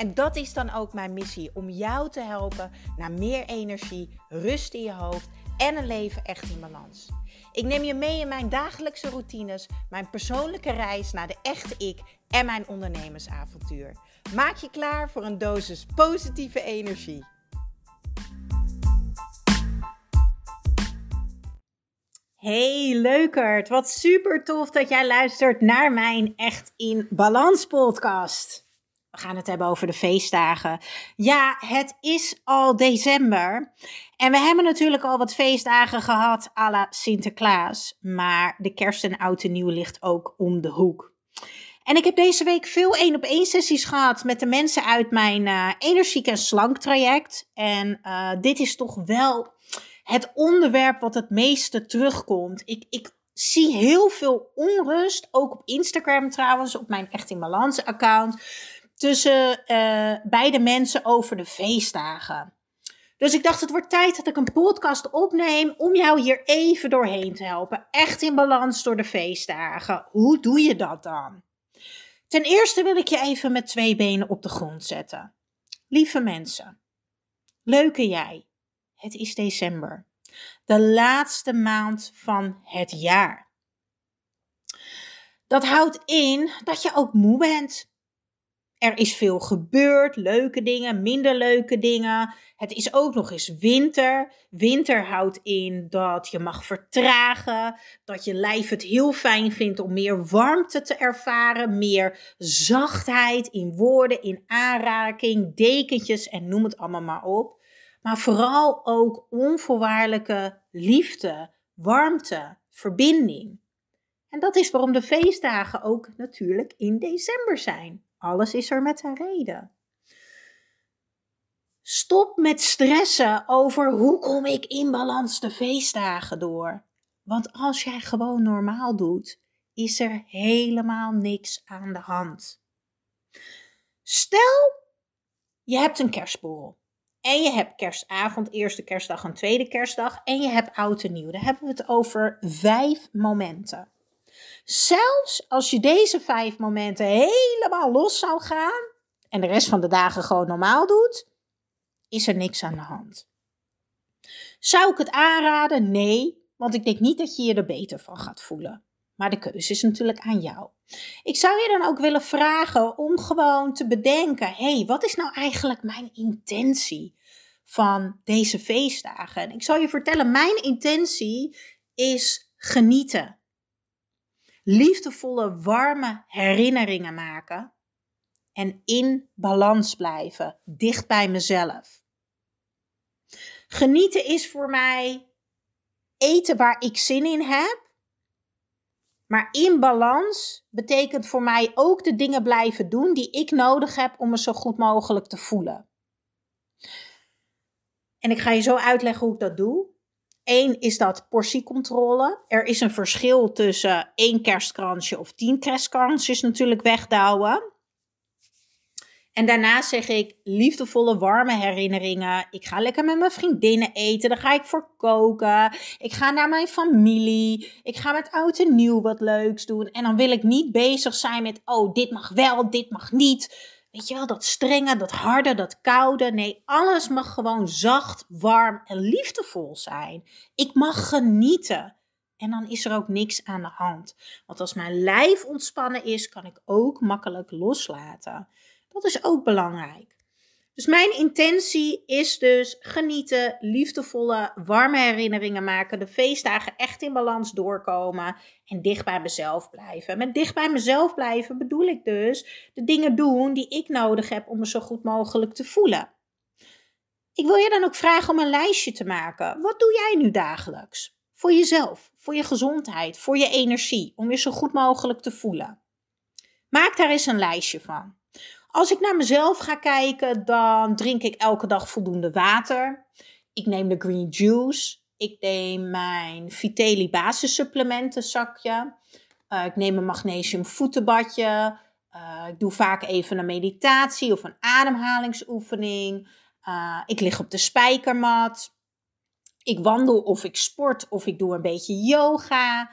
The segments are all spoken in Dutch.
En dat is dan ook mijn missie: om jou te helpen naar meer energie, rust in je hoofd en een leven echt in balans. Ik neem je mee in mijn dagelijkse routines, mijn persoonlijke reis naar de echte ik en mijn ondernemersavontuur. Maak je klaar voor een dosis positieve energie. Hey leukert, wat super tof dat jij luistert naar mijn Echt in Balans podcast. We gaan het hebben over de feestdagen. Ja, het is al december. En we hebben natuurlijk al wat feestdagen gehad à la Sinterklaas. Maar de kerst en oud en nieuw ligt ook om de hoek. En ik heb deze week veel één op één sessies gehad met de mensen uit mijn uh, energiek en slank traject. En uh, dit is toch wel het onderwerp wat het meeste terugkomt. Ik, ik zie heel veel onrust, ook op Instagram trouwens, op mijn Echt in Balans account tussen uh, beide mensen over de feestdagen. Dus ik dacht, het wordt tijd dat ik een podcast opneem om jou hier even doorheen te helpen. Echt in balans door de feestdagen. Hoe doe je dat dan? Ten eerste wil ik je even met twee benen op de grond zetten. Lieve mensen, leuke jij. Het is december. De laatste maand van het jaar. Dat houdt in dat je ook moe bent. Er is veel gebeurd, leuke dingen, minder leuke dingen. Het is ook nog eens winter. Winter houdt in dat je mag vertragen, dat je lijf het heel fijn vindt om meer warmte te ervaren, meer zachtheid in woorden, in aanraking, dekentjes en noem het allemaal maar op. Maar vooral ook onvoorwaardelijke liefde, warmte, verbinding. En dat is waarom de feestdagen ook natuurlijk in december zijn. Alles is er met een reden. Stop met stressen over hoe kom ik in balans de feestdagen door. Want als jij gewoon normaal doet, is er helemaal niks aan de hand. Stel, je hebt een kerstborrel. En je hebt kerstavond, eerste kerstdag en tweede kerstdag. En je hebt oud en nieuw. Dan hebben we het over vijf momenten. Zelfs als je deze vijf momenten helemaal los zou gaan en de rest van de dagen gewoon normaal doet, is er niks aan de hand. Zou ik het aanraden? Nee, want ik denk niet dat je je er beter van gaat voelen. Maar de keuze is natuurlijk aan jou. Ik zou je dan ook willen vragen om gewoon te bedenken: hé, hey, wat is nou eigenlijk mijn intentie van deze feestdagen? En ik zal je vertellen: mijn intentie is genieten liefdevolle, warme herinneringen maken en in balans blijven, dicht bij mezelf. Genieten is voor mij eten waar ik zin in heb. Maar in balans betekent voor mij ook de dingen blijven doen die ik nodig heb om me zo goed mogelijk te voelen. En ik ga je zo uitleggen hoe ik dat doe. Eén is dat portiecontrole. Er is een verschil tussen één kerstkransje of tien kerstkransjes natuurlijk wegdouwen. En daarna zeg ik liefdevolle, warme herinneringen. Ik ga lekker met mijn vriendinnen eten. Daar ga ik voor koken. Ik ga naar mijn familie. Ik ga met oud en nieuw wat leuks doen. En dan wil ik niet bezig zijn met, oh, dit mag wel, dit mag niet. Weet je wel, dat strenge, dat harde, dat koude. Nee, alles mag gewoon zacht, warm en liefdevol zijn. Ik mag genieten. En dan is er ook niks aan de hand. Want als mijn lijf ontspannen is, kan ik ook makkelijk loslaten. Dat is ook belangrijk. Dus mijn intentie is dus genieten, liefdevolle, warme herinneringen maken, de feestdagen echt in balans doorkomen en dicht bij mezelf blijven. Met dicht bij mezelf blijven bedoel ik dus de dingen doen die ik nodig heb om me zo goed mogelijk te voelen. Ik wil je dan ook vragen om een lijstje te maken. Wat doe jij nu dagelijks? Voor jezelf, voor je gezondheid, voor je energie, om je zo goed mogelijk te voelen. Maak daar eens een lijstje van. Als ik naar mezelf ga kijken, dan drink ik elke dag voldoende water. Ik neem de green juice. Ik neem mijn Viteli basissupplementen zakje. Uh, ik neem een magnesium voetenbadje. Eh, ik doe vaak even een meditatie of een ademhalingsoefening. Uh, ik lig op de spijkermat. Ik wandel of ik sport of ik doe een beetje yoga.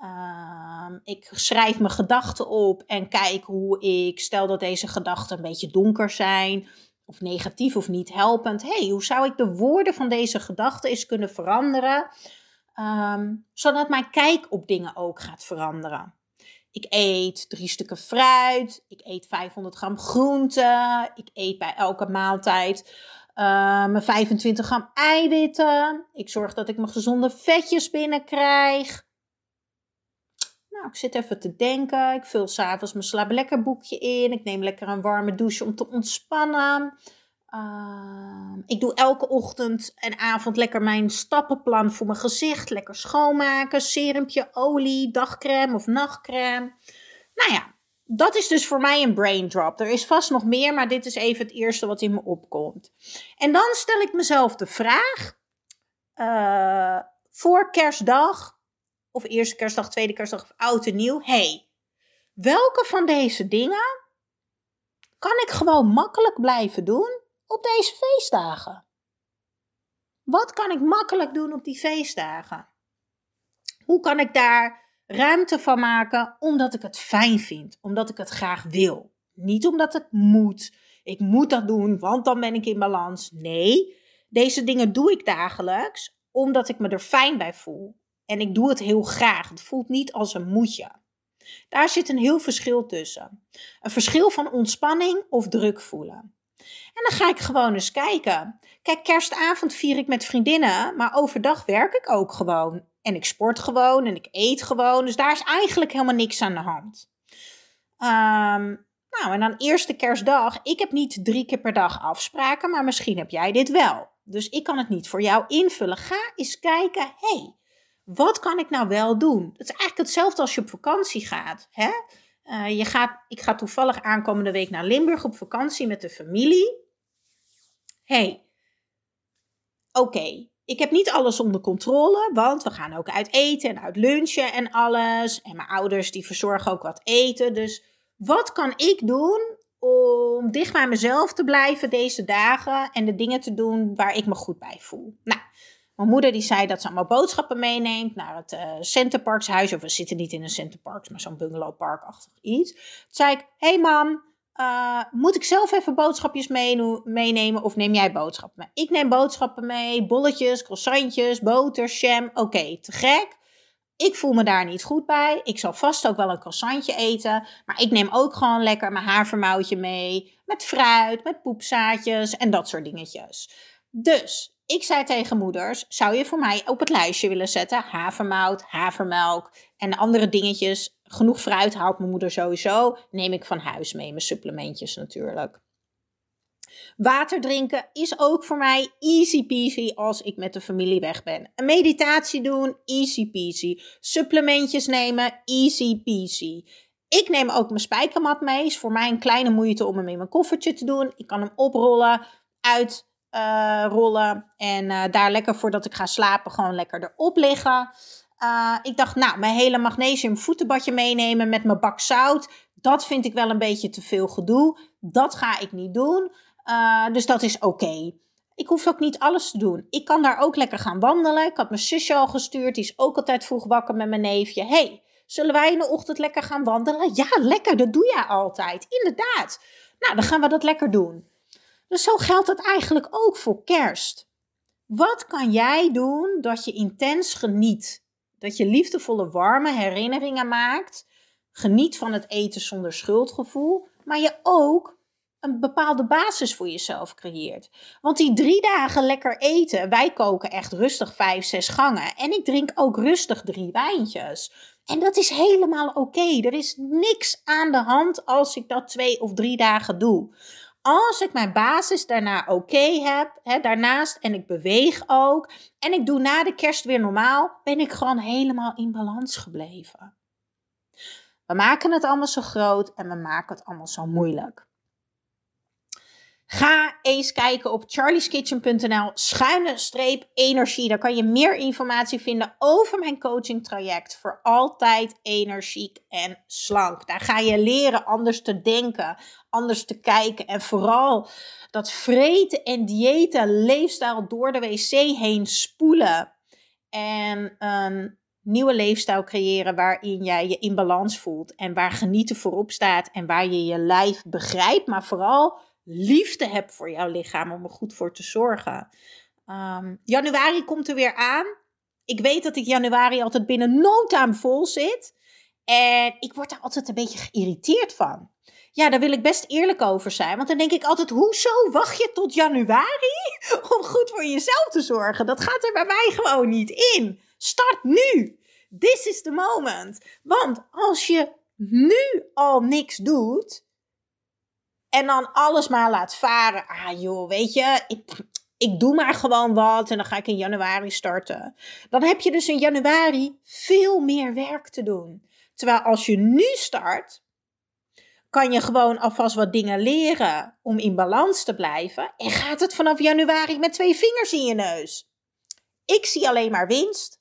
Uh, ik schrijf mijn gedachten op en kijk hoe ik, stel dat deze gedachten een beetje donker zijn, of negatief of niet helpend. hey, hoe zou ik de woorden van deze gedachten eens kunnen veranderen, um, zodat mijn kijk op dingen ook gaat veranderen. Ik eet drie stukken fruit. Ik eet 500 gram groente. Ik eet bij elke maaltijd mijn 25 gram eiwitten. Ik zorg dat ik mijn gezonde vetjes binnenkrijg. Nou, ik zit even te denken. Ik vul s'avonds mijn slaap lekker boekje in. Ik neem lekker een warme douche om te ontspannen. Uh, ik doe elke ochtend en avond lekker mijn stappenplan voor mijn gezicht. Lekker schoonmaken, serumpje, olie, dagcrème of nachtcrème. Nou ja, dat is dus voor mij een brain drop. Er is vast nog meer, maar dit is even het eerste wat in me opkomt. En dan stel ik mezelf de vraag: uh, voor kerstdag, of eerste kerstdag, tweede kerstdag of oud en nieuw. hey, welke van deze dingen kan ik gewoon makkelijk blijven doen op deze feestdagen? Wat kan ik makkelijk doen op die feestdagen? Hoe kan ik daar ruimte van maken omdat ik het fijn vind, omdat ik het graag wil? Niet omdat het moet. Ik moet dat doen, want dan ben ik in balans. Nee, deze dingen doe ik dagelijks omdat ik me er fijn bij voel. En ik doe het heel graag. Het voelt niet als een moetje. Daar zit een heel verschil tussen. Een verschil van ontspanning of druk voelen. En dan ga ik gewoon eens kijken. Kijk, kerstavond vier ik met vriendinnen, maar overdag werk ik ook gewoon. En ik sport gewoon en ik eet gewoon. Dus daar is eigenlijk helemaal niks aan de hand. Um, nou, en dan eerste kerstdag. Ik heb niet drie keer per dag afspraken, maar misschien heb jij dit wel. Dus ik kan het niet voor jou invullen. Ga eens kijken. hey, wat kan ik nou wel doen? Het is eigenlijk hetzelfde als je op vakantie gaat. Hè? Uh, je gaat ik ga toevallig aankomende week naar Limburg op vakantie met de familie. hey, oké, ik heb niet alles onder controle, want we gaan ook uit eten en uit lunchen en alles. En mijn ouders die verzorgen ook wat eten. Dus wat kan ik doen om dicht bij mezelf te blijven deze dagen en de dingen te doen waar ik me goed bij voel? Nou, mijn moeder die zei dat ze allemaal boodschappen meeneemt naar het uh, Centerparkshuis. Of we zitten niet in een Centerparks, maar zo'n bungalowparkachtig iets. Toen zei ik, hey mam, uh, moet ik zelf even boodschapjes meenemen of neem jij boodschappen mee? Ik neem boodschappen mee, bolletjes, croissantjes, boter, jam. Oké, te gek. Ik voel me daar niet goed bij. Ik zal vast ook wel een croissantje eten. Maar ik neem ook gewoon lekker mijn havermoutje mee. Met fruit, met poepzaadjes en dat soort dingetjes. Dus ik zei tegen moeders: zou je voor mij op het lijstje willen zetten havermout, havermelk en andere dingetjes? Genoeg fruit haalt mijn moeder sowieso. Neem ik van huis mee, mijn supplementjes natuurlijk. Water drinken is ook voor mij easy peasy als ik met de familie weg ben. Een meditatie doen, easy peasy. Supplementjes nemen, easy peasy. Ik neem ook mijn spijkermat mee. Is voor mij een kleine moeite om hem in mijn koffertje te doen. Ik kan hem oprollen, uit uh, rollen. En uh, daar lekker voordat ik ga slapen gewoon lekker erop liggen. Uh, ik dacht, nou, mijn hele magnesium voetenbadje meenemen met mijn bak zout. Dat vind ik wel een beetje te veel gedoe. Dat ga ik niet doen. dus dat is oké. Ik hoef ook niet alles te doen. Ik kan daar ook lekker gaan wandelen. Ik had mijn zusje al gestuurd. Die is ook altijd vroeg wakker met mijn neefje. hey, zullen wij in de ochtend lekker gaan wandelen? Ja, lekker. Dat doe jij altijd. Inderdaad. Nou, dan gaan we dat lekker doen. Dus zo geldt het eigenlijk ook voor kerst. Wat kan jij doen dat je intens geniet? Dat je liefdevolle, warme herinneringen maakt. Geniet van het eten zonder schuldgevoel. Maar je ook een bepaalde basis voor jezelf creëert. Want die drie dagen lekker eten, wij koken echt rustig vijf, zes gangen. En ik drink ook rustig drie wijntjes. En dat is helemaal oké. Er is niks aan de hand als ik dat twee of drie dagen doe als ik mijn basis daarna oké heb, hè, daarnaast en ik beweeg ook en ik doe na de kerst weer normaal, ben ik gewoon helemaal in balans gebleven. We maken het allemaal zo groot en we maken het allemaal zo moeilijk. Ga eens kijken op charlieskitchen.nl schuine streep energie. Daar kan je meer informatie vinden over mijn coaching traject voor altijd energiek en slank. Daar ga je leren anders te denken, anders te kijken en vooral dat vreten en diëten leefstijl door de wc heen spoelen. En een nieuwe leefstijl creëren waarin jij je in balans voelt en waar genieten voorop staat en waar je je lijf begrijpt, maar vooral liefde hebt voor jouw lichaam om er goed voor te zorgen. Um, januari komt er weer aan. Ik weet dat ik januari altijd binnen no vol zit. En ik word daar altijd een beetje geïrriteerd van. Ja, daar wil ik best eerlijk over zijn. Want dan denk ik altijd, hoezo wacht je tot januari om goed voor jezelf te zorgen? Dat gaat er bij mij gewoon niet in. Start nu. This is the moment. Want als je nu al niks doet en dan alles maar laat varen. Ah joh, weet je, ik, ik doe maar gewoon wat en dan ga ik in januari starten. Dan heb je dus in januari veel meer werk te doen. Terwijl als je nu start, kan je gewoon alvast wat dingen leren om in balans te blijven. En gaat het vanaf januari met twee vingers in je neus. Ik zie alleen maar winst.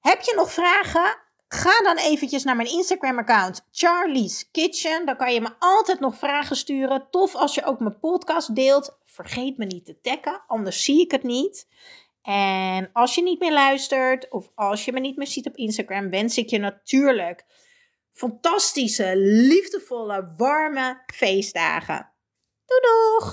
Heb je nog vragen? Ga dan eventjes naar mijn Instagram-account Charlie's Kitchen. Dan kan je me altijd nog vragen sturen. Tof als je ook mijn podcast deelt. Vergeet me niet te taggen, anders zie ik het niet. En als je niet meer luistert of als je me niet meer ziet op Instagram, wens ik je natuurlijk fantastische, liefdevolle, warme feestdagen. Doei doeg!